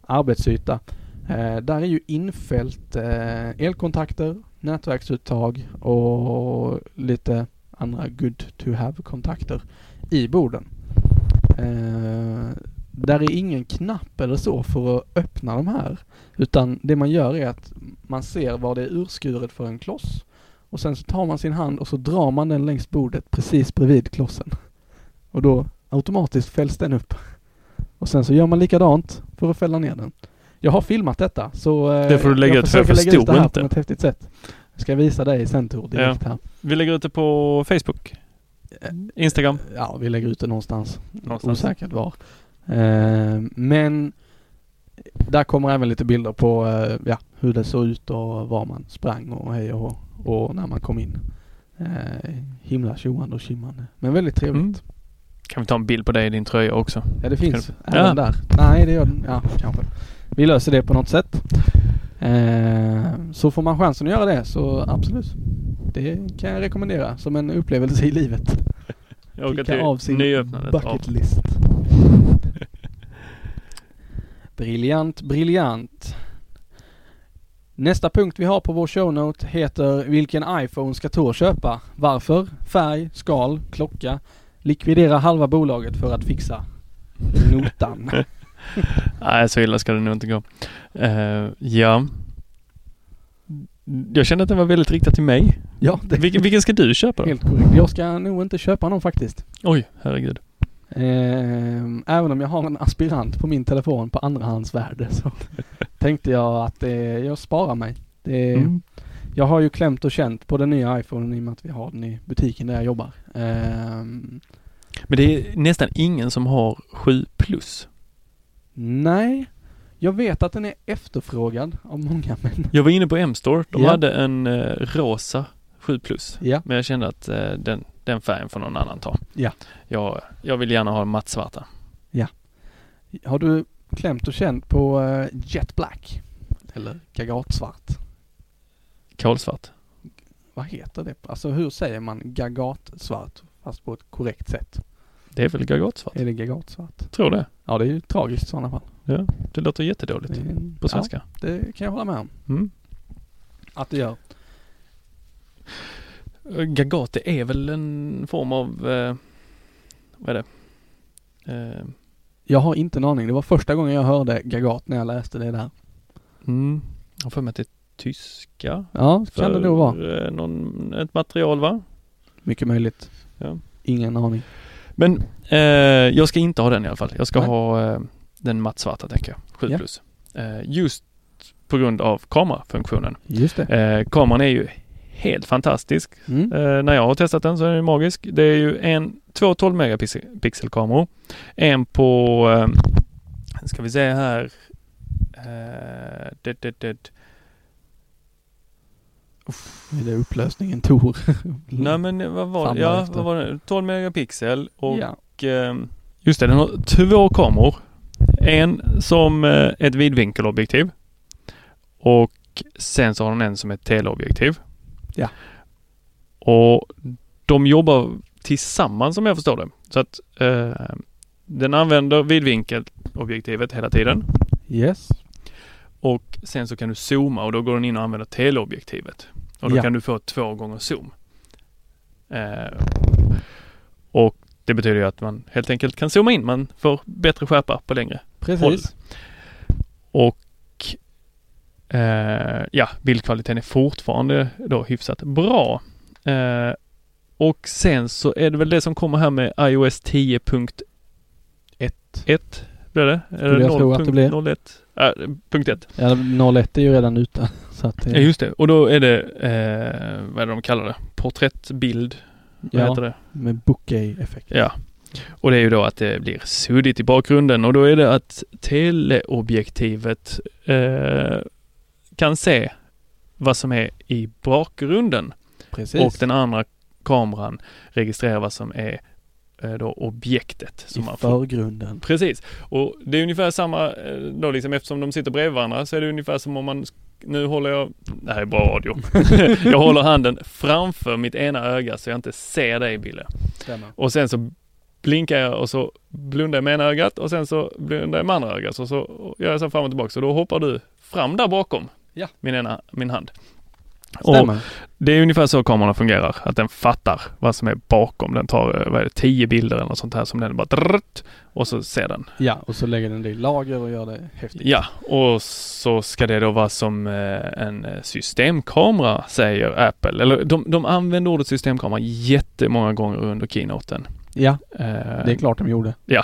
arbetsyta. Eh, där är ju infällt eh, elkontakter, nätverksuttag och lite andra good to have kontakter i borden. Eh, Eh, där är ingen knapp eller så för att öppna de här. Utan det man gör är att man ser var det är urskuret för en kloss. Och sen så tar man sin hand och så drar man den längs bordet precis bredvid klossen. Och då automatiskt fälls den upp. Och sen så gör man likadant för att fälla ner den. Jag har filmat detta så eh, Det får du lägga jag ut, för jag försöker lägga ut det förstod här inte. på ett häftigt sätt. Jag ska visa dig sen Tor direkt här. Vi lägger ut det på Facebook. Instagram. Ja, vi lägger ut det någonstans. Någonstans. Osäkert var. Eh, men där kommer även lite bilder på eh, ja, hur det såg ut och var man sprang och hej och, och när man kom in. Eh, himla tjoande och tjimmande. Men väldigt trevligt. Mm. Kan vi ta en bild på dig i din tröja också? Ja, det finns du- även Ja. där. Nej, det gör den. Ja, kanske. Vi löser det på något sätt. Eh, så får man chansen att göra det så absolut. Det kan jag rekommendera som en upplevelse i livet. Jag Kicka av sin av- bucket list. Briljant, briljant. Nästa punkt vi har på vår shownote heter Vilken iPhone ska Tor köpa? Varför? Färg, skal, klocka. Likvidera halva bolaget för att fixa notan. Nej, så illa ska det nog inte gå. Eh, ja. Jag kände att den var väldigt riktad till mig. Ja, det Vilken, vilken ska du köpa då? helt korrekt. Jag ska nog inte köpa någon faktiskt. Oj, herregud. Ehm, även om jag har en aspirant på min telefon på andrahandsvärde så tänkte jag att eh, jag sparar mig. Det, Mm. Jag har ju klämt och känt på den nya iPhonen i och med att vi har den i butiken där jag jobbar. Ehm, Men det är nästan ingen som har 7 plus. nej, jag vet att den är efterfrågad av många men Jag var inne på M-store. De Ja. hade en eh, rosa 7 plus. ja, Men jag kände att eh, den, den färgen får någon annan ta. Ja. Jag, jag vill gärna ha mattsvarta. har du klämt och känt på eh, Jet Black? Eller gagatsvart? Kolsvart. Vad heter det? Alltså hur säger man gagatsvart fast på ett korrekt sätt? Det är väl gagatsvart? Är det gagatsvart? Tror det. Ja det är ju tragiskt i sådana fall. Ja, det låter jättedåligt Det på svenska. Ja, det kan jag hålla med om. Mm. Att det gör. Gagat, det är väl en form av, eh, vad är det? Eh, Jag har inte en aning. Det var första gången jag hörde gagat när jag läste det där. mm, jag har för mig att det är tyska. Ja, kan det nog vara. För, eh, någon, ett material va? Mycket möjligt. Ja. Ingen aning. Men eh, jag ska inte ha den i alla fall. Jag ska Nej. ha eh, den mattsvarta tänker jag. 7 Ja. plus. Eh, just på grund av kamerafunktionen. Just det. Eh, kameran är ju helt fantastisk. Mm. Eh, när jag har testat den så är den magisk. Det är ju en, två 12 megapixelkameror. En på, eh, ska vi se här. Eh, det, det, det. Är det upplösningen Tor? Nej men vad var det? Ja, vad var det? 12 megapixel och ja. eh, just det, den har två kameror. En som eh, ett vidvinkelobjektiv och sen så har den en som ett teleobjektiv. Ja. Och de jobbar tillsammans som jag förstår det. Så att eh, den använder vidvinkelobjektivet hela tiden Yes. och sen så kan du zooma och då går den in och använder teleobjektivet. Och då Ja. kan du få två gånger zoom. Eh, och det betyder ju att man helt enkelt kan zooma in. Man får bättre skärpa på längre Precis. Och eh, ja, bildkvaliteten är fortfarande då hyfsat bra. Eh, och sen så är det väl det som kommer här med iOS 10.1 Ett. blir det? Skulle jag tro att det blir. 0.1? Äh, punkt 1. Ja, 01 är ju redan ute. Så att Ja det, just det. Och då är det, eh, vad är det de kallar det? Porträttbild? Vad heter ja, det? med bokeh-effekt. Ja. Och det är ju då att det blir suddigt i bakgrunden och då är det att teleobjektivet eh, kan se vad som är i bakgrunden Precis. och den andra kameran registrerar vad som är eh, då objektet. I Som man får. förgrunden. Precis. Och det är ungefär samma eh, då liksom eftersom de sitter bredvid varandra så är det ungefär som om man nu håller jag, det här är bra radio. jag håller handen framför mitt ena öga så jag inte ser dig Bille. Stämmer. Och sen så blinkar jag och så blundar jag med ena ögat och sen så blundar jag med andra ögat. Så, så gör jag så fram och tillbaka. Så då hoppar du fram där bakom Ja. min, ena, min hand. Och det är ungefär så kameran fungerar. Att den fattar vad som är bakom. Den tar, eh, vad är det, tio bilder eller något sånt här som den bara drrrt, och så ser den. Ja, och så lägger den det i lager och gör det häftigt. Ja, och så ska det då vara som eh, en eh, systemkamera säger Apple. Eller de, de använder ordet systemkamera jättemånga gånger under keynoten. Ja, Eh, det är klart de gjorde.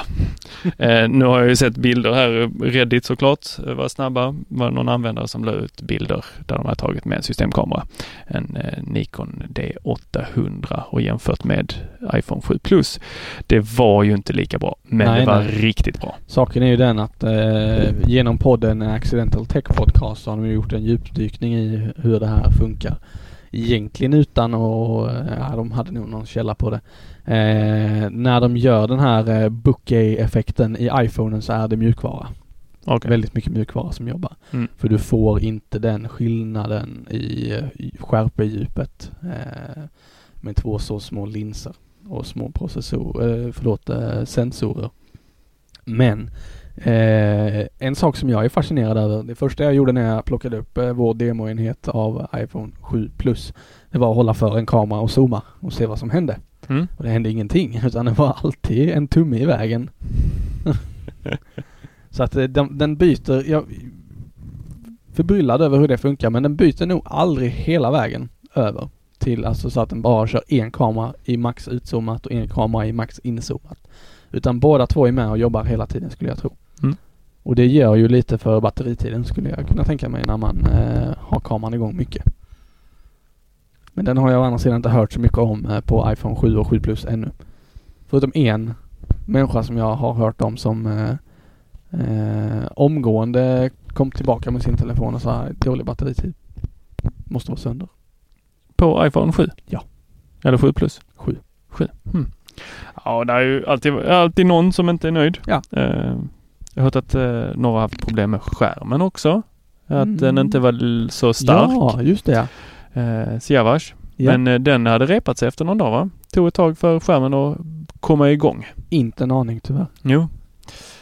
Eh, nu har jag ju sett bilder här, Reddit såklart eh, var snabba. var någon användare som la ut bilder där de har tagit med en systemkamera. En Nikon D800 och jämfört med iPhone 7 Plus. Det var ju inte lika bra, men Nej, det var nej. riktigt bra. Saken är ju den att eh, genom podden Accidental Tech Podcast så har de gjort en djupdykning i hur det här funkar. Egentligen utan och ja, de hade nog någon källa på det. Eh, när de gör den här eh, bokeh-effekten i iPhonen så är det mjukvara. Okej. Väldigt mycket mjukvara som jobbar. Mm. För du får inte den skillnaden i, i skärpedjupet eh, med två så små linser och små processorer, eh, förlåt, eh, sensorer. Men eh, en sak som jag är fascinerad över, det första jag gjorde när jag plockade upp eh, vår demoenhet av iPhone 7 Plus, det var att hålla för en kamera och zooma och se vad som hände. Mm. Och det hände ingenting utan det var alltid en tumme i vägen. så att eh, den, den byter, jag förbryllad över hur det funkar men den byter nog aldrig hela vägen över till alltså så att den bara kör en kamera i max utzoomat och en kamera i max inzoomat. Utan båda två är med och jobbar hela tiden skulle jag tro. Mm. Och det gör ju lite för batteritiden skulle jag kunna tänka mig när man eh, har kameran igång mycket. Men den har jag å andra sidan inte hört så mycket om eh, på iPhone 7 och 7 Plus ännu. Förutom en människa som jag har hört om som eh, eh, omgående kom tillbaka med sin telefon och sa dålig batteritid. Måste vara sönder. På iPhone 7? Ja. Eller 7 Plus? 7. 7. Mm. Ja, det är ju alltid, alltid någon som inte är nöjd. Ja. Eh, jag har hört att eh, några har haft problem med skärmen också. Att Mm. den inte var så stark. Ja, just det. Eh, Siavash. Ja. Men eh, den hade repat sig efter någon dag va? Tog ett tag för skärmen att komma igång. Inte en aning tyvärr. Jo.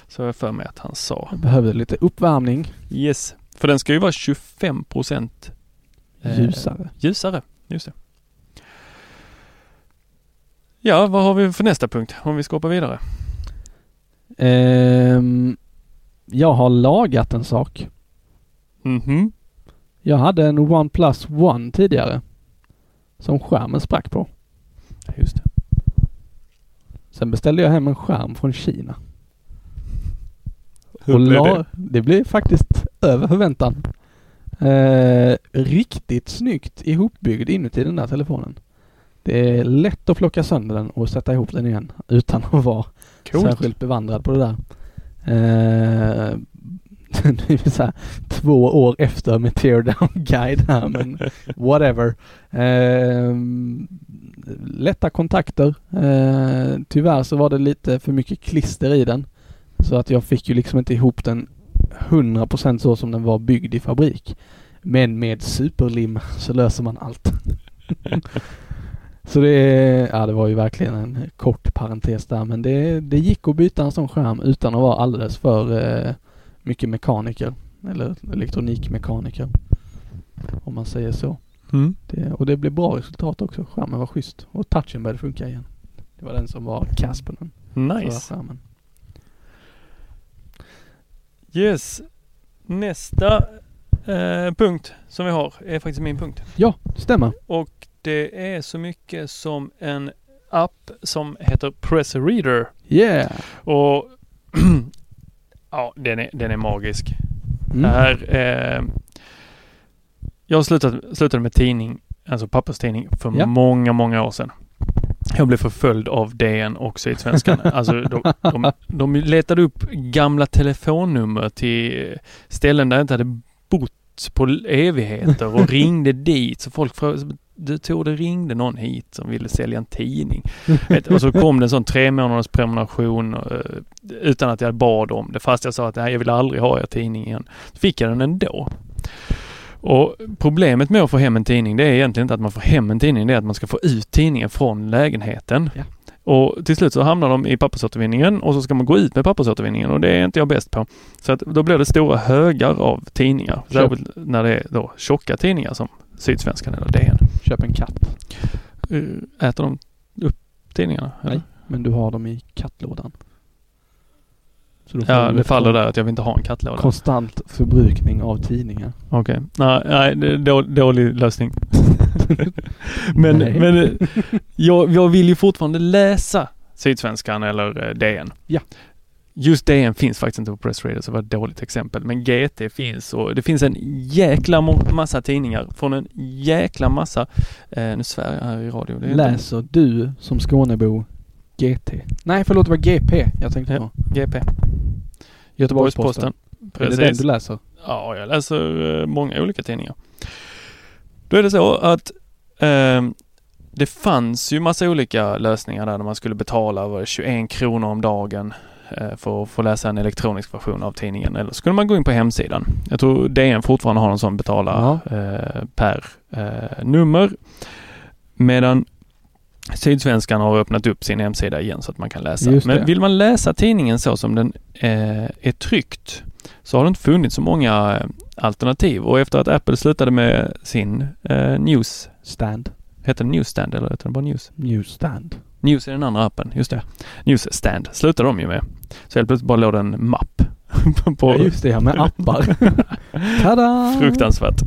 Så jag för mig att han sa. Jag behövde lite uppvärmning. Yes. För den ska ju vara 25 procent Ljusare. Ljusare, just det. Ja, vad har vi för nästa punkt om vi ska hoppa vidare? Ehm, jag har lagat en sak. Mhm. Jag hade en OnePlus One tidigare. Som skärmen sprack på. Just det. Sen beställde jag hem en skärm från Kina. Hur blev det? Det blev faktiskt över förväntan. Eh, riktigt snyggt ihopbyggd inuti den där telefonen. Det är lätt att plocka sönder den och sätta ihop den igen utan att vara Coolt. särskilt bevandrad på det där. Eh, det är så här, två år efter med teardown guide här men whatever. Eh, lätta kontakter. Eh, tyvärr så var det lite för mycket klister i den. Så att jag fick ju liksom inte ihop den 100% så som den var byggd i fabrik. Men med superlim så löser man allt. så det, ja det var ju verkligen en kort parentes där men det, det gick att byta en sån skärm utan att vara alldeles för eh, mycket mekaniker. Eller elektronikmekaniker. Om man säger så. Mm. Det, och det blev bra resultat också. Skärmen var schysst. Och touchen började funka igen. Det var den som var kass på den. Nice. Skärmen. Yes. Nästa eh, punkt som vi har är faktiskt min punkt. Ja, det stämmer. Och det är så mycket som en app som heter Press Reader. Yeah! Och ja, den är, den är magisk. Mm. Det här, eh, jag slutade, slutade med tidning, alltså papperstidning, för Ja. många, många år sedan. Jag blev förföljd av DN och Sydsvenskan. alltså de, de, de letade upp gamla telefonnummer till ställen där jag inte hade bott på evigheter och ringde dit. Så folk frågade, du tror det ringde någon hit som ville sälja en tidning. Och så kom det en sån tre månaders prenumeration eh, utan att jag bad om det. Fast jag sa att nej, jag vill aldrig ha er tidning igen. Så fick jag den ändå. Och problemet med att få hem en tidning det är egentligen inte att man får hem en tidning, det är att man ska få ut tidningen från lägenheten. Ja. Och till slut så hamnar de i pappersåtervinningen och så ska man gå ut med pappersåtervinningen och det är inte jag bäst på. Så att då blir det stora högar av tidningar. Särskilt när det är då tjocka tidningar som Sydsvenskan eller DN. Köp en katt. Eh, Äter de upp tidningarna? eller? Nej, men du har dem i kattlådan. Ja, det faller där att jag vill inte ha en kattlåda. Konstant förbrukning av tidningar. Okej. Nej, nej, det är då, dålig lösning. men Nej. men eh, jag, jag vill ju fortfarande läsa Sydsvenskan eller eh, DN. Ja. Just DN finns faktiskt inte på Pressreader så det var ett dåligt exempel. Men GT finns och det finns en jäkla massa tidningar från en jäkla massa, eh, nu svär jag här i radio. Är inte- Läser du som Skånebo GT? Nej, förlåt det var GP jag tänkte på. GP. Göteborgs-Posten. Är det den du läser? Ja, jag läser eh, många olika tidningar. Då är det så att eh, det fanns ju massa olika lösningar där, där man skulle betala var det 21 kronor om dagen för att få läsa en elektronisk version av tidningen. Eller så skulle man gå in på hemsidan. Jag tror DN fortfarande har en sån betala eh, per eh, nummer. Medan Sydsvenskan har öppnat upp sin hemsida igen så att man kan läsa. Men vill man läsa tidningen så som den eh, är tryckt så har det inte funnits så många eh, alternativ och efter att Apple slutade med sin eh, News Stand. Heter den Newsstand eller heter den bara News? Newsstand. News är den andra appen, just det. Newsstand slutade de ju med. Så helt plötsligt bara låg en mapp. på, Ja just det, ja, med appar. Tada! Fruktansvärt.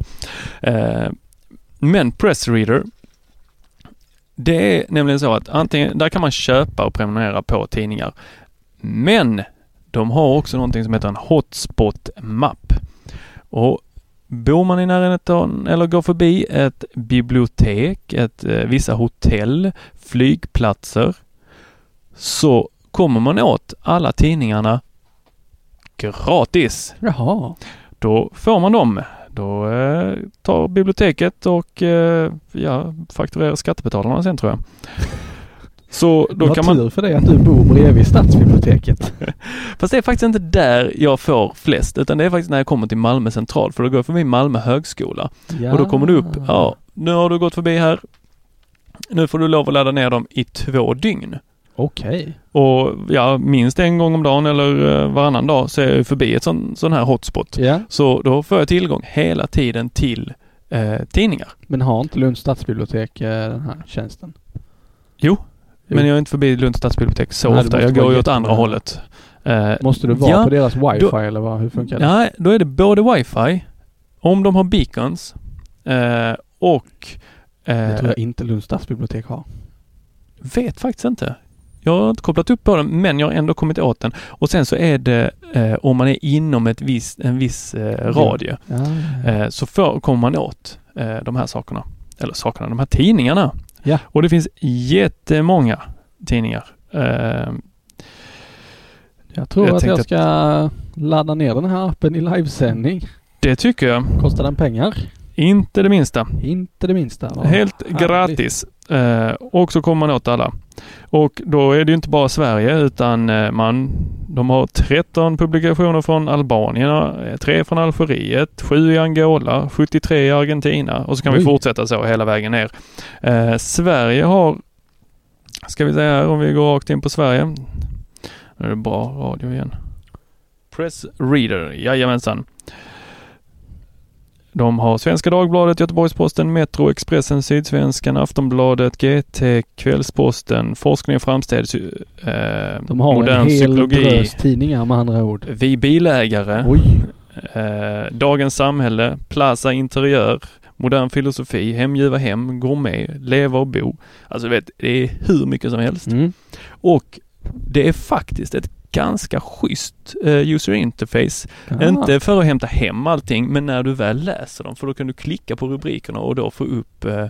Eh, men Pressreader det är nämligen så att antingen, där kan man köpa och prenumerera på tidningar. Men de har också någonting som heter en Hotspot Map. Och bor man i närheten eller går förbi ett bibliotek, ett, eh, vissa hotell, flygplatser så kommer man åt alla tidningarna gratis. Jaha. Då får man dem. Då eh, tar biblioteket och eh, ja, fakturerar skattebetalarna sen tror jag. Så då Vad kan man... tur för dig att du bor bredvid stadsbiblioteket. Fast det är faktiskt inte där jag får flest, utan det är faktiskt när jag kommer till Malmö central, för då går jag förbi Malmö högskola. Ja. Och då kommer du upp, ja, nu har du gått förbi här. Nu får du lov att ladda ner dem i två dygn. Okej. Och ja, minst en gång om dagen eller eh, varannan dag så är jag förbi ett sån, sån här hotspot. Ja. Så då får jag tillgång hela tiden till eh, tidningar. Men har inte Lunds stadsbibliotek eh, den här tjänsten? Jo. Men jag är inte förbi Lunds stadsbibliotek så Nej, ofta. Jag går ju åt andra hållet. Eh, Måste du vara ja, på deras wifi då- eller vad, hur funkar det? Nej, då är det både wifi, om de har beacons eh, och Det eh, tror jag inte Lunds stadsbibliotek har. vet faktiskt inte. Jag har inte kopplat upp på den, men jag har ändå kommit åt den. Och sen så är det eh, om man är inom ett viss, en viss eh, radie Ja, ja, eh, så får, kommer man åt de här sakerna. Eller sakerna, de här tidningarna. Ja. Och det finns jättemånga tidningar. Eh, Jag tror jag att jag ska ladda ner den här appen i livesändning. det tycker jag. Kostar den pengar? Inte det minsta. Inte det minsta. Helt härligt. gratis. Eh, och så kommer man åt alla. Och då är det ju inte bara Sverige utan eh, man, de har 13 publikationer från Albanien, eh, tre från Algeriet, sju i Angola, 73 i Argentina och så kan vi Oj. fortsätta så hela vägen ner. Eh, Sverige har, ska vi säga här om vi går rakt in på Sverige. Nu är det bra radio igen. Press Reader, jajamensan. De har Svenska Dagbladet, Göteborgs-Posten, Metro, Expressen, Sydsvenskan, Aftonbladet, GT, Kvällsposten, Forskning och framsteg, eh, De har Modern en hel psykologi, drös tidningar med andra ord. Vi bilägare, eh, Dagens Samhälle, Plaza Interiör, Modern Filosofi, Hemgiva Hem, Gourmet, Leva och Bo. Alltså du vet, det är hur mycket som helst. Mm. Och det är faktiskt ett ganska schysst eh, user interface. Ah. Inte för att hämta hem allting, men när du väl läser dem, för då kan du klicka på rubrikerna och då få upp eh,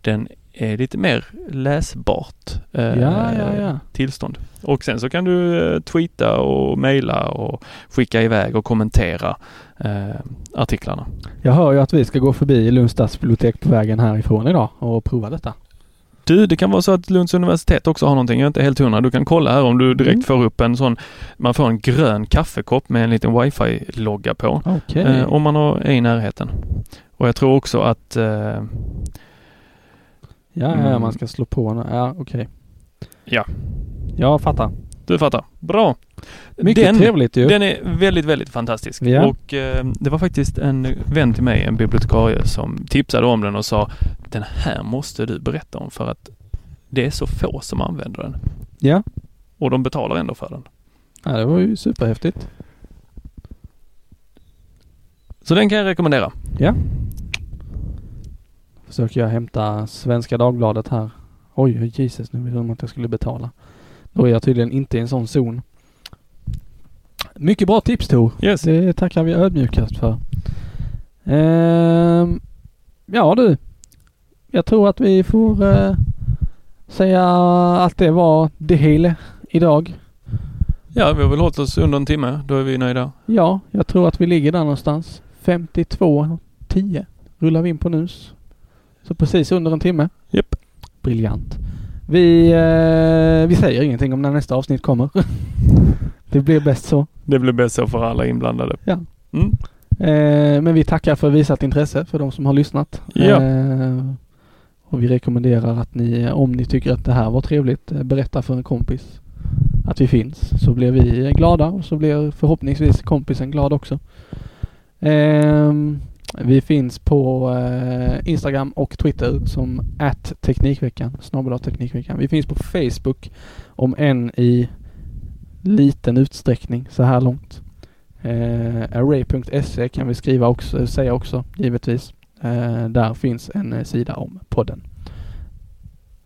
den lite mer läsbart eh, Ja, ja, ja. tillstånd. Och sen så kan du tweeta och mejla och skicka iväg och kommentera artiklarna. Jag hör ju att vi ska gå förbi Lunds stadsbibliotek på vägen härifrån idag och prova detta. Du, det kan vara så att Lunds universitet också har någonting. Jag är inte helt hundra. Du kan kolla här om du direkt Mm. får upp en sån, man får en grön kaffekopp med en liten wifi-logga på. Okej. Eh, om man har, är i närheten. Och jag tror också att eh, Ja, ja, Mm. man ska slå på. Ja, okej. Ja. Jag fattar. Du fattar. Bra! Mycket den, trevligt ju. Den är väldigt, väldigt fantastisk. Ja. Och eh, det var faktiskt en vän till mig, en bibliotekarie, som tipsade om den och sa den här måste du berätta om för att det är så få som använder den. Ja. Och de betalar ändå för den. ja, det var ju superhäftigt. Så den kan jag rekommendera. Ja. Försöker jag hämta Svenska Dagbladet här. Oj, Jesus, nu vill de att jag skulle betala. Då är jag tydligen inte i en sån zon. Mycket bra tips Tor. Yes. Det tackar vi ödmjukast för. Ehm, ja du. Jag tror att vi får eh, säga att det var det hela idag. Ja, vi har väl hållit oss under en timme. Då är vi nöjda. Ja, jag tror att vi ligger där någonstans. 52.10 rullar vi in på nus. Så precis under en timme. Japp. Briljant. Vi, eh, vi säger ingenting om när nästa avsnitt kommer. det blir bäst så. Det blir bäst så för alla inblandade. Ja. Mm. Eh, men vi tackar för visat intresse för de som har lyssnat. Ja. Eh, och vi rekommenderar att ni, om ni tycker att det här var trevligt, eh, berätta för en kompis att vi finns. Så blir vi glada och så blir förhoppningsvis kompisen glad också. Vi finns på eh, Instagram och Twitter som Teknikveckan, snabel Teknikveckan. Vi finns på Facebook om än i liten utsträckning så här långt. Eh, Array.se kan vi skriva också, säga också givetvis. Eh, där finns en eh, sida om podden.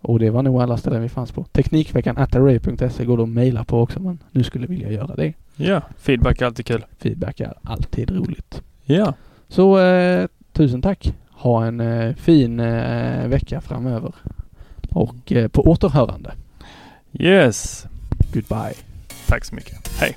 Och det var nog alla ställen vi fanns på. Teknikveckan atarray.se går det att mejla på också man nu skulle vilja göra det. Ja, feedback är alltid kul. Feedback är alltid roligt. Ja. Så eh, tusen tack. Ha en eh, fin eh, vecka framöver. Och eh, på återhörande. Yes. Goodbye. Tack så mycket. Hej.